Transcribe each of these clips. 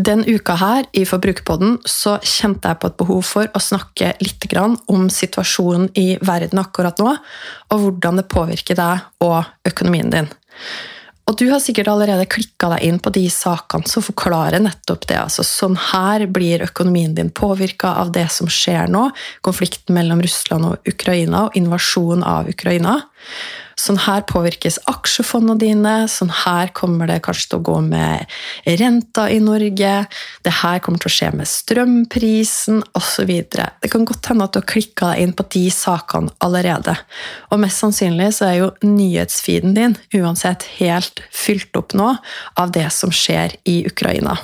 Den uka her i Forbrukerpodden så kjente jeg på et behov for å snakke litt om situasjonen i verden akkurat nå, og hvordan det påvirker deg og økonomien din. Og du har sikkert allerede klikka deg inn på de sakene som forklarer nettopp det. altså Sånn her blir økonomien din påvirka av det som skjer nå. Konflikten mellom Russland og Ukraina og invasjonen av Ukraina. Sånn her påvirkes aksjefondene dine, sånn her kommer det kanskje til å gå med renta i Norge, det her kommer til å skje med strømprisen osv. Det kan godt hende at du har klikka deg inn på de sakene allerede. Og mest sannsynlig så er jo nyhetsfeeden din uansett helt fylt opp nå av det som skjer i Ukraina.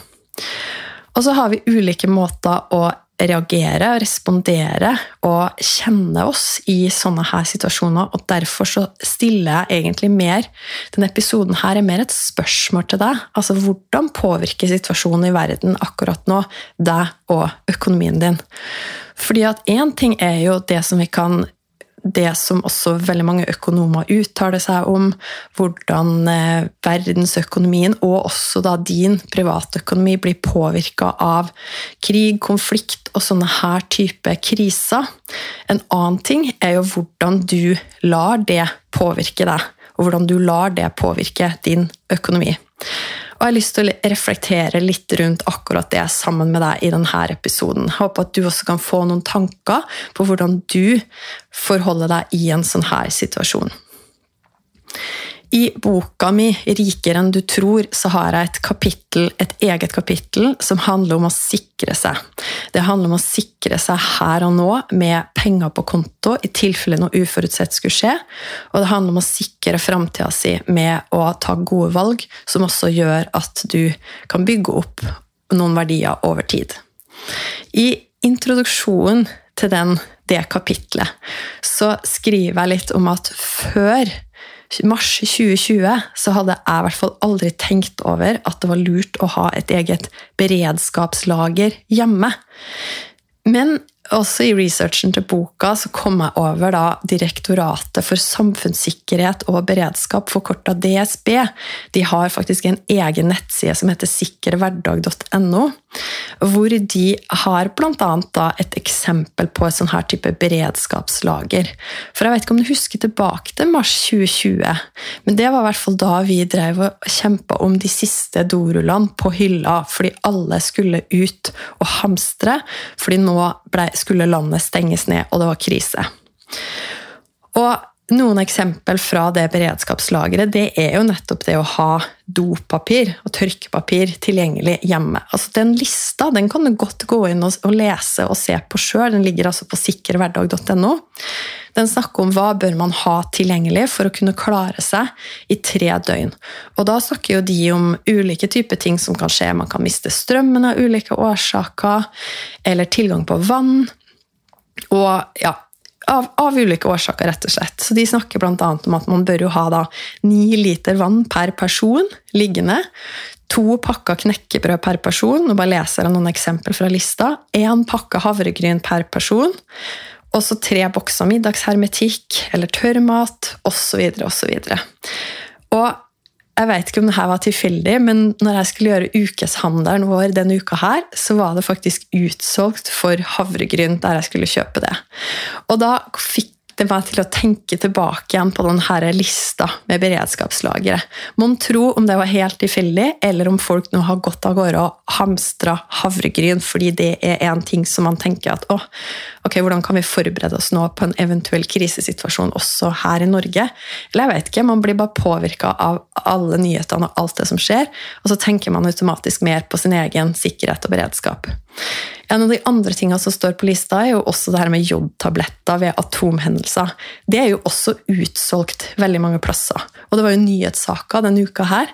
Og så har vi ulike måter å reagere, respondere og kjenne oss i sånne her situasjoner. Og derfor så stiller jeg egentlig mer Denne episoden her er mer et spørsmål til deg. Altså hvordan påvirker situasjonen i verden akkurat nå deg og økonomien din? Fordi at én ting er jo det som vi kan det som også veldig mange økonomer uttaler seg om, hvordan eh, verdensøkonomien og også da din privatøkonomi blir påvirka av krig, konflikt og sånne her type kriser. En annen ting er jo hvordan du lar det påvirke deg, og hvordan du lar det påvirke din økonomi. Og jeg har lyst til å reflektere litt rundt akkurat det sammen med deg i denne episoden. Jeg håper at du også kan få noen tanker på hvordan du forholder deg i en sånn her situasjon. I boka mi 'Rikere enn du tror' så har jeg et kapittel, et eget kapittel som handler om å sikre seg. Det handler om å sikre seg her og nå med penger på konto i tilfelle noe uforutsett skulle skje. Og det handler om å sikre framtida si med å ta gode valg, som også gjør at du kan bygge opp noen verdier over tid. I introduksjonen til den, det kapitlet så skriver jeg litt om at før mars 2020 så hadde jeg i hvert fall aldri tenkt over at det var lurt å ha et eget beredskapslager hjemme. Men også i researchen til boka så kom jeg over da Direktoratet for samfunnssikkerhet og beredskap, forkorta DSB. De har faktisk en egen nettside som heter sikkerhverdag.no, hvor de har bl.a. et eksempel på et sånn her type beredskapslager. For jeg vet ikke om du husker tilbake til mars 2020, men det var i hvert fall da vi drev og kjempa om de siste dorullene på hylla, fordi alle skulle ut og hamstre, fordi nå ble skulle landet stenges ned, og det var krise. Og noen eksempel fra det beredskapslageret det er jo nettopp det å ha dopapir og tørkepapir tilgjengelig hjemme. Altså Den lista den kan du godt gå inn og, lese og se på sjøl. Den ligger altså på sikkerhverdag.no. Den snakker om hva bør man ha tilgjengelig for å kunne klare seg i tre døgn. Og Da snakker jo de om ulike typer ting som kan skje. Man kan miste strømmen av ulike årsaker, eller tilgang på vann. Og ja, av, av, ulike årsaker, rett og slett. Så De snakker bl.a. om at man bør jo ha da ni liter vann per person liggende. To pakker knekkebrød per person. Nå bare leser jeg noen eksempler fra lista. Én pakke havregryn per person. Og så tre bokser middagshermetikk eller tørrmat osv. osv. Og jeg vet ikke om det her var tilfeldig, men når jeg skulle gjøre ukeshandelen vår denne uka, her, så var det faktisk utsolgt for havregryn der jeg skulle kjøpe det. Og da fikk det meg til å tenke tilbake igjen på denne lista med beredskapslagre. Mon tro om det var helt tilfeldig, eller om folk nå har gått av gårde og hamstra havregryn fordi det er en ting som man tenker at å, ok, hvordan kan vi forberede oss nå på en eventuell krisesituasjon også her i Norge? Eller jeg vet ikke, man blir bare påvirka av alle nyhetene og alt det som skjer, og så tenker man automatisk mer på sin egen sikkerhet og beredskap. En av de andre tingene som står på lista, er jo også det her med jodtabletter ved atomhendelser. Det er jo også utsolgt veldig mange plasser. Og det var jo nyhetssaker denne uka her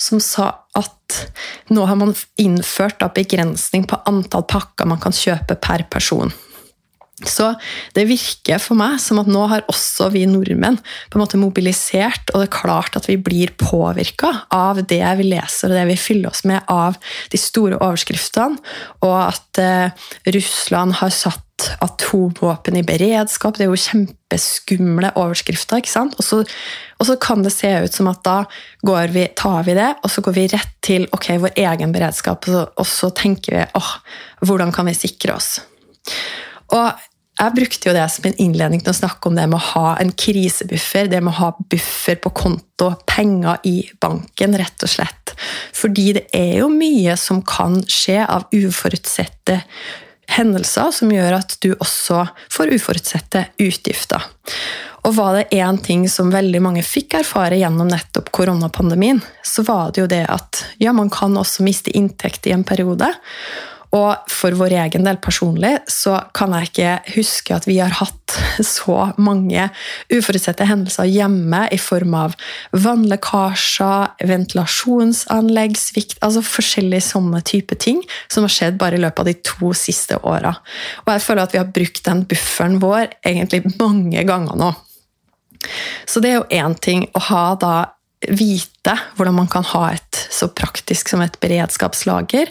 som sa at nå har man innført begrensning på antall pakker man kan kjøpe per person. Så det virker for meg som at nå har også vi nordmenn på en måte mobilisert, og det er klart at vi blir påvirka av det vi leser og det vi fyller oss med av de store overskriftene, og at eh, Russland har satt atomvåpen i beredskap. Det er jo kjempeskumle overskrifter. ikke sant? Og så, og så, kan det se ut som at da vi, tar vi det, og så går vi rett til ok, vår egen beredskap, og så, og så tenker vi åh, hvordan kan vi sikre oss? Og jeg brukte jo det som en innledning til å snakke om det med å ha en krisebuffer, det med å ha buffer på konto, penger i banken, rett og slett. Fordi det er jo mye som kan skje av uforutsette hendelser som gjør at du også får uforutsette utgifter. Og var det én ting som veldig mange fikk erfare gjennom nettopp koronapandemien, så var det jo det at ja, man kan også miste inntekt i en periode. Og for vår egen del personlig så kan jeg ikke huske at vi har hatt så mange uforutsette hendelser hjemme i form av vannlekkasjer, ventilasjonsanlegg, svikt Altså forskjellige sånne type ting som har skjedd bare i løpet av de to siste åra. Og jeg føler at vi har brukt den bufferen vår egentlig mange ganger nå. Så det er jo én ting å ha da vite hvordan man kan ha et så praktisk som et beredskapslager.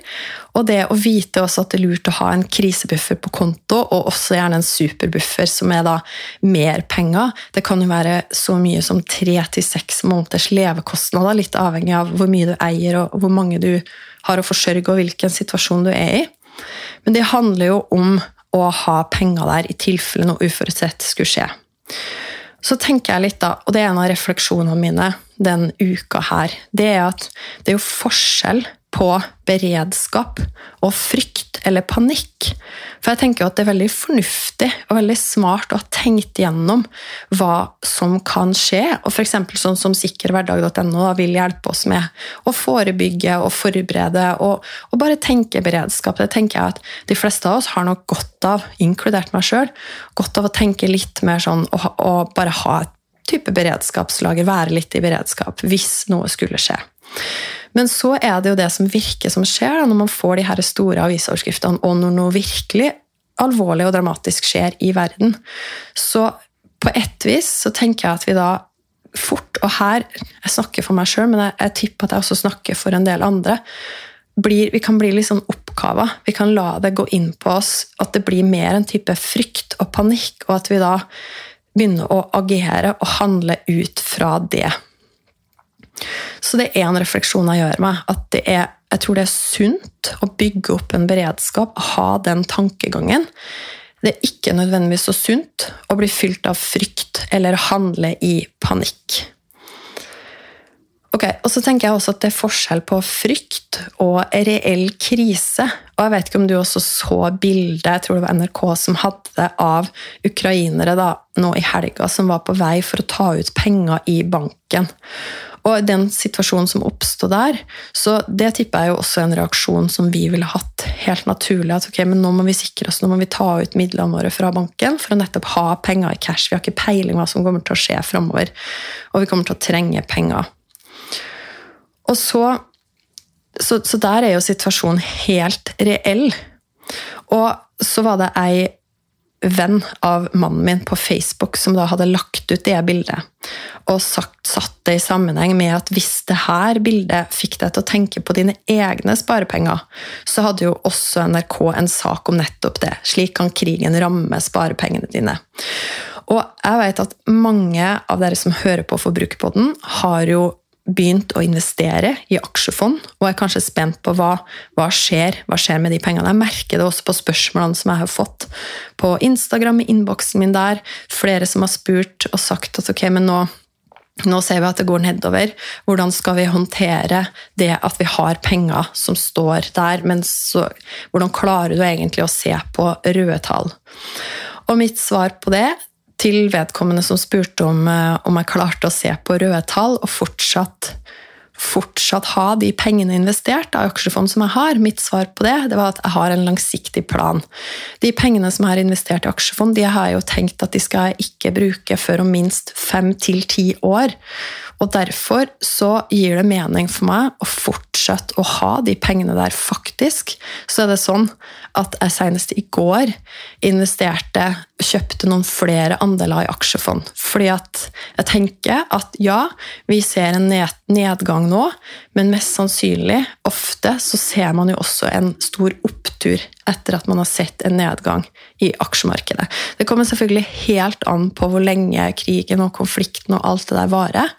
Og det å vite også at det er lurt å ha en krisebuffer på konto, og også gjerne en superbuffer som er da mer penger. Det kan jo være så mye som tre til seks måneders levekostnader, litt avhengig av hvor mye du eier og hvor mange du har å forsørge og hvilken situasjon du er i. Men det handler jo om å ha penger der i tilfelle noe uforutsett skulle skje. Så tenker jeg litt da, og det er en av refleksjonene mine den uka her, det er at det er jo forskjell på beredskap og frykt eller panikk. For jeg tenker at det er veldig fornuftig og veldig smart å ha tenkt gjennom hva som kan skje. Og f.eks. sånn som sikkerhverdag.no vil hjelpe oss med å forebygge og forberede og, og, bare tenke beredskap. Det tenker jeg at de fleste av oss har nok godt av, inkludert meg sjøl, godt av å tenke litt mer sånn og, og bare ha et type beredskapslager, være litt i beredskap hvis noe skulle skje. Men så er det jo det som virker som skjer da, når man får de her store avisoverskriftene, og når noe virkelig alvorlig og dramatisk skjer i verden. Så på ett vis så tenker jeg at vi da fort, og her Jeg snakker for meg sjøl, men jeg, jeg, tipper at jeg også snakker for en del andre. Blir, vi kan bli litt sånn oppkava. Vi kan la det gå inn på oss at det blir mer en type frykt og panikk, og at vi da begynner å agere og handle ut fra det. Så det er en refleksjon jeg gjør meg. at er, Jeg tror det er sunt å bygge opp en beredskap, ha den tankegangen. Det er ikke nødvendigvis så sunt å bli fylt av frykt eller handle i panikk. Ok, og så tenker jeg også at det er forskjell på frykt og reell krise. Og jeg vet ikke om du også så bildet, jeg tror det var NRK som hadde det, av ukrainere da, nå i helga som var på vei for å ta ut penger i banken. Og den situasjonen som oppstod der, så det tipper jeg jo også en reaksjon som vi ville hatt helt naturlig. At ok, men nå må vi sikre oss, nå må vi ta ut midlene våre fra banken for å nettopp ha penger i cash. Vi har ikke peiling hva som kommer til å skje framover, og vi kommer til å trenge penger. Og så, så, så der er jo situasjonen helt reell. Og så var det ei venn av mannen min på Facebook som da hadde lagt ut det bildet, og sagt, satt det i sammenheng med at hvis det her bildet fikk deg til å tenke på dine egne sparepenger, så hadde jo også NRK en sak om nettopp det. Slik kan krigen ramme sparepengene dine. Og jeg vet at mange av dere som hører på Forbrukerpodden, har jo begynt å investere i aksjefond og er kanskje spent på hva, hva, skjer, skjer med de pengene. Jeg merker det også på spørsmålene som jeg har fått på Instagram, i innboksen min der. Flere som har spurt og sagt at ok, men nå, nå ser vi at det går nedover. Hvordan skal vi håndtere det at vi har penger som står der, men så, hvordan klarer du egentlig å se på røde tall? Og mitt svar på det til vedkommende som spurte om, eh, om jeg klarte å se på røde tall og fortsatt fortsatt ha de pengene investert av aksjefond som jeg har? Mitt svar på det, det var at jeg har en langsiktig plan. De pengene som jeg har investert i aksjefond, de har jeg jo tenkt at de skal jeg ikke bruke før om minst fem til ti år. Og derfor så gir det mening for meg å fortsette å ha de pengene der, faktisk. Så er det sånn at jeg senest i går investerte kjøpte noen flere andeler i aksjefond. Fordi at jeg tenker at ja, vi ser en nedgang nå, men mest sannsynlig, ofte, så ser man jo også en stor opptur etter at man har sett en nedgang i aksjemarkedet. Det kommer selvfølgelig helt an på hvor lenge krigen og konflikten og alt det der varer,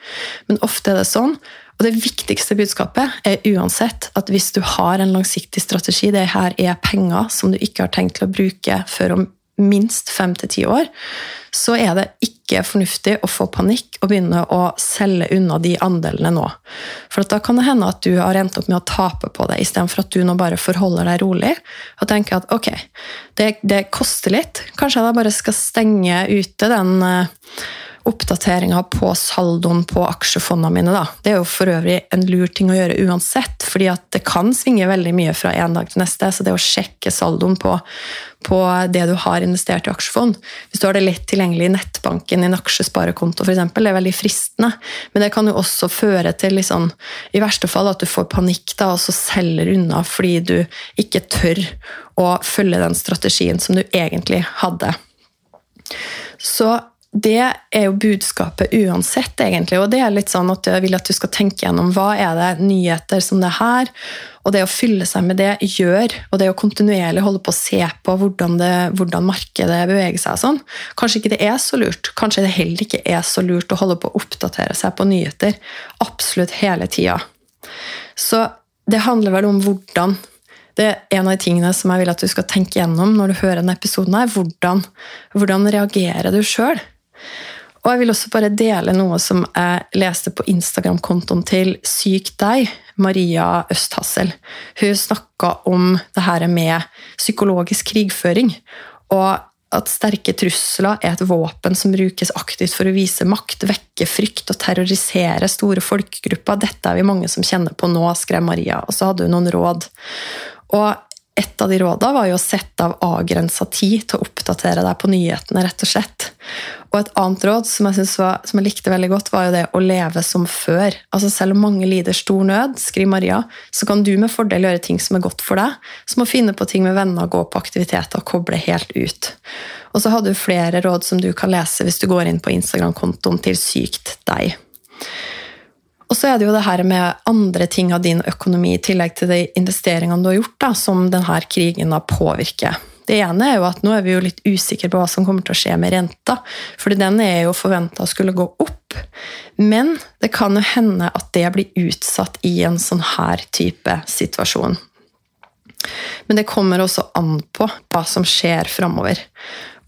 men ofte er det sånn. Og det viktigste budskapet er uansett at hvis du har en langsiktig strategi, det her er penger som du ikke har tenkt til å bruke før om minst fem til ti år, så er det ikke fornuftig å få panikk og begynne å selge unna de andelene nå. For da kan det hende at du har endt opp med å tape på det, istedenfor at du nå bare forholder deg rolig og tenker at ok, det, det koster litt, kanskje jeg da bare skal stenge ute den oppdateringa på saldoen på aksjefondene mine. Da. Det er jo for øvrig en lur ting å gjøre uansett, fordi at det kan svinge veldig mye fra en dag til neste. Så det å sjekke saldoen på, på det du har investert i aksjefond Hvis du har det lett tilgjengelig i nettbanken, i en aksjesparekonto f.eks., det er veldig fristende. Men det kan jo også føre til liksom, i verste fall at du får panikk da, og så selger unna fordi du ikke tør å følge den strategien som du egentlig hadde. Så det er jo budskapet uansett, egentlig. Og det er litt sånn at jeg vil at du skal tenke gjennom hva er det nyheter som det her, og det å fylle seg med det gjør, og det å kontinuerlig holde på å se på hvordan, det, hvordan markedet beveger seg sånn. Kanskje ikke det er så lurt. Kanskje det heller ikke er så lurt å holde på å oppdatere seg på nyheter absolutt hele tida. Så det handler vel om hvordan det er en av de tingene som jeg vil at du skal tenke gjennom når du hører denne episoden. her, Hvordan, hvordan reagerer du sjøl? Og jeg vil også bare dele noe som jeg leste på Instagram-kontoen til Syk deg, Maria Østhassel. Hun snakka om det her med psykologisk krigføring. Og at sterke trusler er et våpen som brukes aktivt for å vise makt, vekke frykt og terrorisere store folkegrupper. Dette er vi mange som kjenner på nå, skrev Maria. Og så hadde hun noen råd. Og et av de rådene var jo å sette av avgrensa tid til å oppdatere deg på nyhetene. rett Og slett. Og et annet råd som jeg, var, som jeg, likte veldig godt, var jo det å leve som før. Altså Selv om mange lider stor nød, skriver Maria, så kan du med fordel gjøre ting som er godt for deg. Som å finne på ting med venner, gå på aktiviteter og koble helt ut. Og så hadde du flere råd som du kan lese hvis du går inn på Instagram-kontoen til Sykt deg. Og så er det jo det her med andre ting av din økonomi, i tillegg til de investeringene du har gjort, da, som denne krigen da påvirker. Det ene er jo at nå er vi jo litt usikre på hva som kommer til å skje med renta. fordi den er jo forventa å skulle gå opp. Men det kan jo hende at det blir utsatt i en sånn her type situasjon. Men det kommer også an på hva som skjer framover.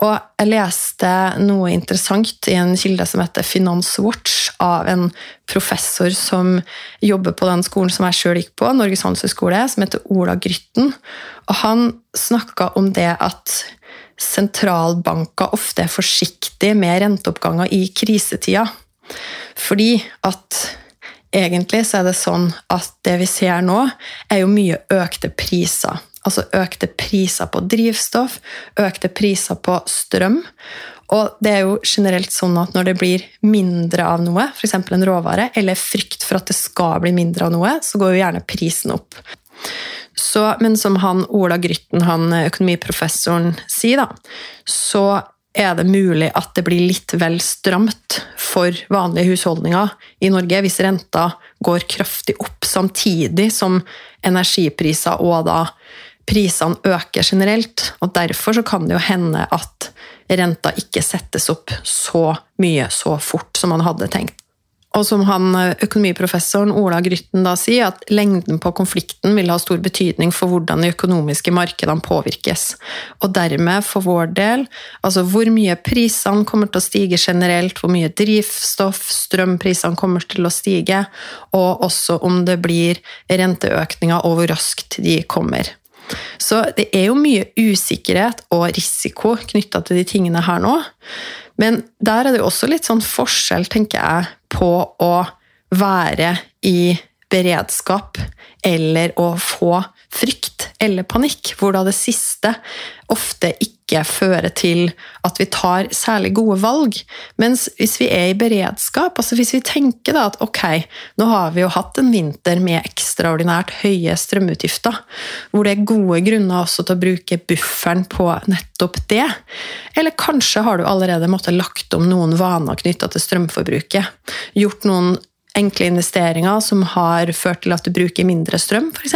Og jeg leste noe interessant i en kilde som heter Finanswatch, av en professor som jobber på den skolen som jeg sjøl gikk på, Norges handelshøyskole, som heter Ola Grytten. Og han snakka om det at sentralbanker ofte er forsiktige med renteoppganger i krisetida. Fordi at egentlig så er det sånn at det vi ser nå, er jo mye økte priser. Altså økte priser på drivstoff, økte priser på strøm. Og det er jo generelt sånn at når det blir mindre av noe, f.eks. en råvare, eller frykt for at det skal bli mindre av noe, så går jo gjerne prisen opp. Så, men som han Ola Grytten, han økonomiprofessoren, sier, da, så er det mulig at det blir litt vel stramt for vanlige husholdninger i Norge hvis renta går kraftig opp samtidig som energipriser og da prisene øker generelt. og Derfor kan det jo hende at renta ikke settes opp så mye så fort som man hadde tenkt. Og som han, økonomiprofessoren Ola Grytten da sier, at lengden på konflikten vil ha stor betydning for hvordan de økonomiske markedene påvirkes. Og dermed, for vår del, altså hvor mye prisene kommer til å stige generelt, hvor mye drivstoff, strømprisene kommer til å stige, og også om det blir renteøkninger, og hvor raskt de kommer. Så det er jo mye usikkerhet og risiko knytta til de tingene her nå. Men der er det jo også litt sånn forskjell, tenker jeg, på å være i beredskap eller å få frykt eller panikk, hvor da det siste ofte ikke fører til at vi tar særlig gode valg. Mens hvis vi er i beredskap, altså hvis vi tenker da at ok, nå har vi jo hatt en vinter med ekstraordinært høye strømutgifter, hvor det er gode grunner også til å bruke bufferen på nettopp det, eller kanskje har du allerede måttet lagt om noen vaner knytta til strømforbruket, gjort noen enkle investeringer som har ført til at du bruker mindre strøm, f.eks.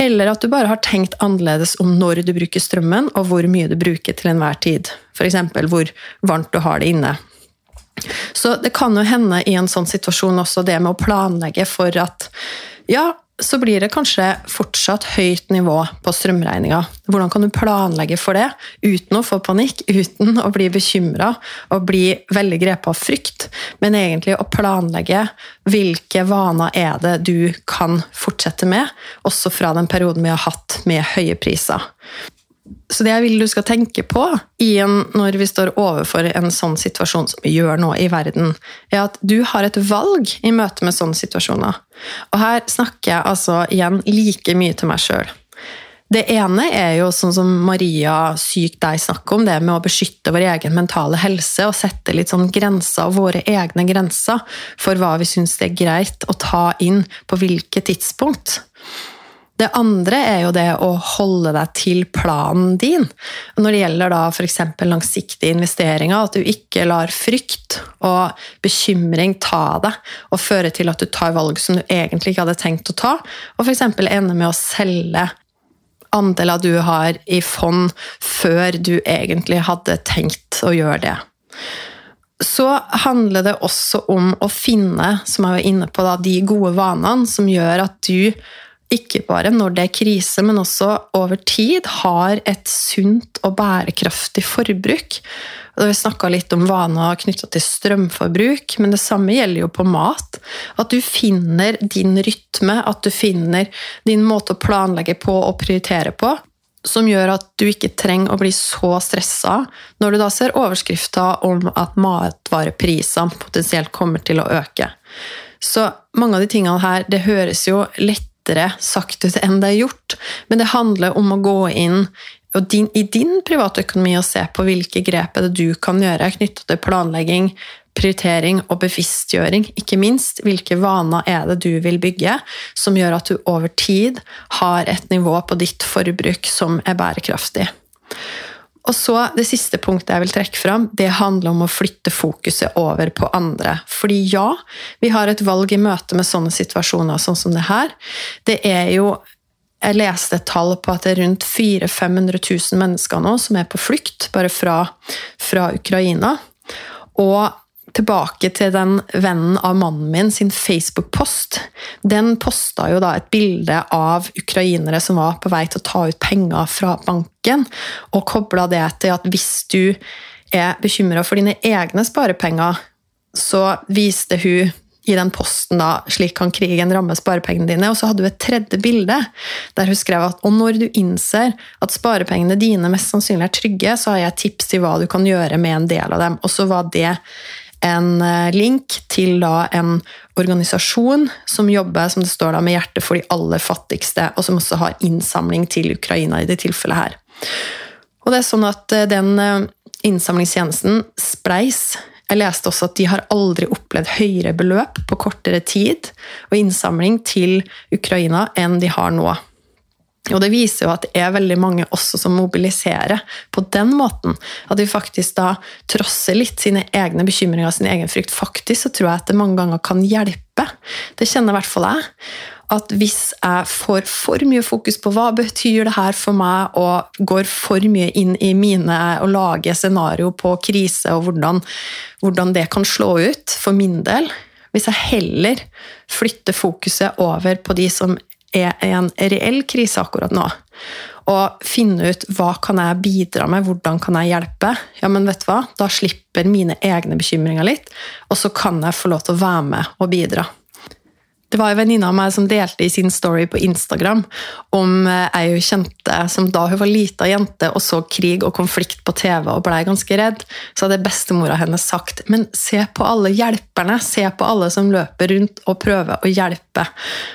Eller at du bare har tenkt annerledes om når du bruker strømmen, og hvor mye du bruker til enhver tid. F.eks. hvor varmt du har det inne. Så det kan jo hende i en sånn situasjon også det med å planlegge for at ja, så blir det kanskje fortsatt høyt nivå på strømregninga. Hvordan kan du planlegge for det uten å få panikk, uten å bli bekymra og bli veldig grepet av frykt, men egentlig å planlegge hvilke vaner er det du kan fortsette med, også fra den perioden vi har hatt med høye priser. Så det jeg vil du skal tenke på når vi står overfor en sånn situasjon som vi gjør nå i verden, er at du har et valg i møte med sånne situasjoner. Og her snakker jeg altså igjen like mye til meg sjøl. Det ene er jo sånn som Maria syk deg snakker om, det med å beskytte vår egen mentale helse og sette litt sånn grenser, våre egne grenser, for hva vi syns det er greit å ta inn på hvilket tidspunkt. Det andre er jo det å holde deg til planen din. Når det gjelder da f.eks. langsiktige investeringer, at du ikke lar frykt og bekymring ta deg og føre til at du tar valg som du egentlig ikke hadde tenkt å ta, og f.eks. ender med å selge andeler du har i fond før du egentlig hadde tenkt å gjøre det. Så handler det også om å finne, som jeg var inne på, da, de gode vanene som gjør at du ikke bare når det er krise, men også over tid, har et sunt og bærekraftig forbruk. Vi snakka litt om vaner knytta til strømforbruk, men det samme gjelder jo på mat. At du finner din rytme, at du finner din måte å planlegge på og prioritere på, som gjør at du ikke trenger å bli så stressa når du da ser overskrifter om at matvareprisene potensielt kommer til å øke. Så mange av de tingene her, det høres jo lett lettere sagt ut enn det er gjort. Men det handler om å gå inn din, i din privatøkonomi og se på hvilke grep du kan gjøre knyttet til planlegging, prioritering og bevisstgjøring. Ikke minst hvilke vaner er det du vil bygge som gjør at du over tid har et nivå på ditt forbruk som er bærekraftig. Og så Det siste punktet jeg vil trekke fram, det handler om å flytte fokuset over på andre. Fordi ja, vi har et valg i møte med sånne situasjoner sånn som det her. Det er jo Jeg leste et tall på at det er rundt 400 500 000 mennesker nå som er på flukt, bare fra, fra Ukraina. Og tilbake til den vennen av mannen min sin Facebook-post. Den posta jo da et bilde av ukrainere som var på vei til å ta ut penger fra banken, og kobla det til at hvis du er bekymra for dine egne sparepenger, så viste hun i den posten da, 'Slik kan krigen ramme sparepengene dine'. Og så hadde hun et tredje bilde der hun skrev at og når du innser at sparepengene dine mest sannsynlig er trygge, så har jeg tips til hva du kan gjøre med en del av dem. Og så var det en eh, link til da en organisasjon som jobber som det står da, med hjertet for de aller fattigste, og som også har innsamling til Ukraina i det tilfellet her. Og det er sånn at eh, den eh, innsamlingstjenesten, Spleis, jeg leste også at de har aldri opplevd høyere beløp på kortere tid og innsamling til Ukraina enn de har nå. Og det viser jo at det er veldig mange også som mobiliserer på den måten. At de faktisk da trosser litt sine egne bekymringer og sin egen frykt. Faktisk så tror jeg at det mange ganger kan hjelpe. Det kjenner i hvert fall jeg. At hvis jeg får for mye fokus på hva betyr det her for meg, og går for mye inn i mine og lager scenario på krise og hvordan, hvordan det kan slå ut for min del hvis jeg heller flytter fokuset over på de som er en reell krise akkurat nå. Og finne ut hva kan jeg bidra med, hvordan kan jeg hjelpe. Ja, men vet du hva? Da slipper mine egne bekymringer litt, og så kan jeg få lov til å være med og bidra. Det var en venninne av meg som delte i sin story på Instagram om eh, ei hun kjente som da hun var lita jente og så krig og konflikt på TV og blei ganske redd, så hadde bestemora hennes sagt men se på alle hjelperne, se på alle som løper rundt og prøver å hjelpe.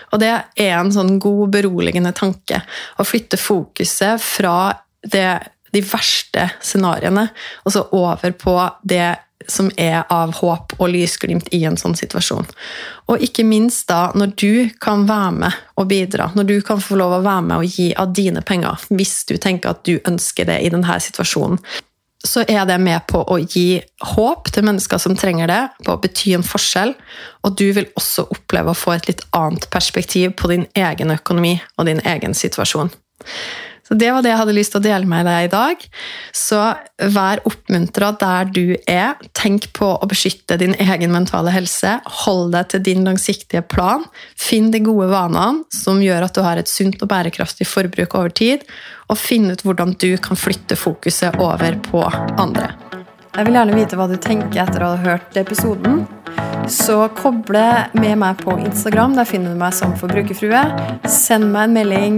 Og det er en sånn god, beroligende tanke. Å flytte fokuset fra det, de verste scenarioene og så over på det som er av håp og lysglimt i en sånn situasjon. Og ikke minst da når du kan være med og bidra, når du kan få lov å være med og gi av dine penger, hvis du tenker at du ønsker det i denne situasjonen, så er det med på å gi håp til mennesker som trenger det, på å bety en forskjell, og du vil også oppleve å få et litt annet perspektiv på din egen økonomi og din egen situasjon. Så Det var det jeg hadde lyst til å dele med deg i dag. Så vær oppmuntra der du er. Tenk på å beskytte din egen mentale helse. Hold deg til din langsiktige plan. Finn de gode vanene som gjør at du har et sunt og bærekraftig forbruk over tid. Og finn ut hvordan du kan flytte fokuset over på andre. Jeg vil gjerne vite hva du tenker etter å ha hørt episoden. Så koble med meg på Instagram. Der finner du meg som forbrukerfrue. Send meg en melding.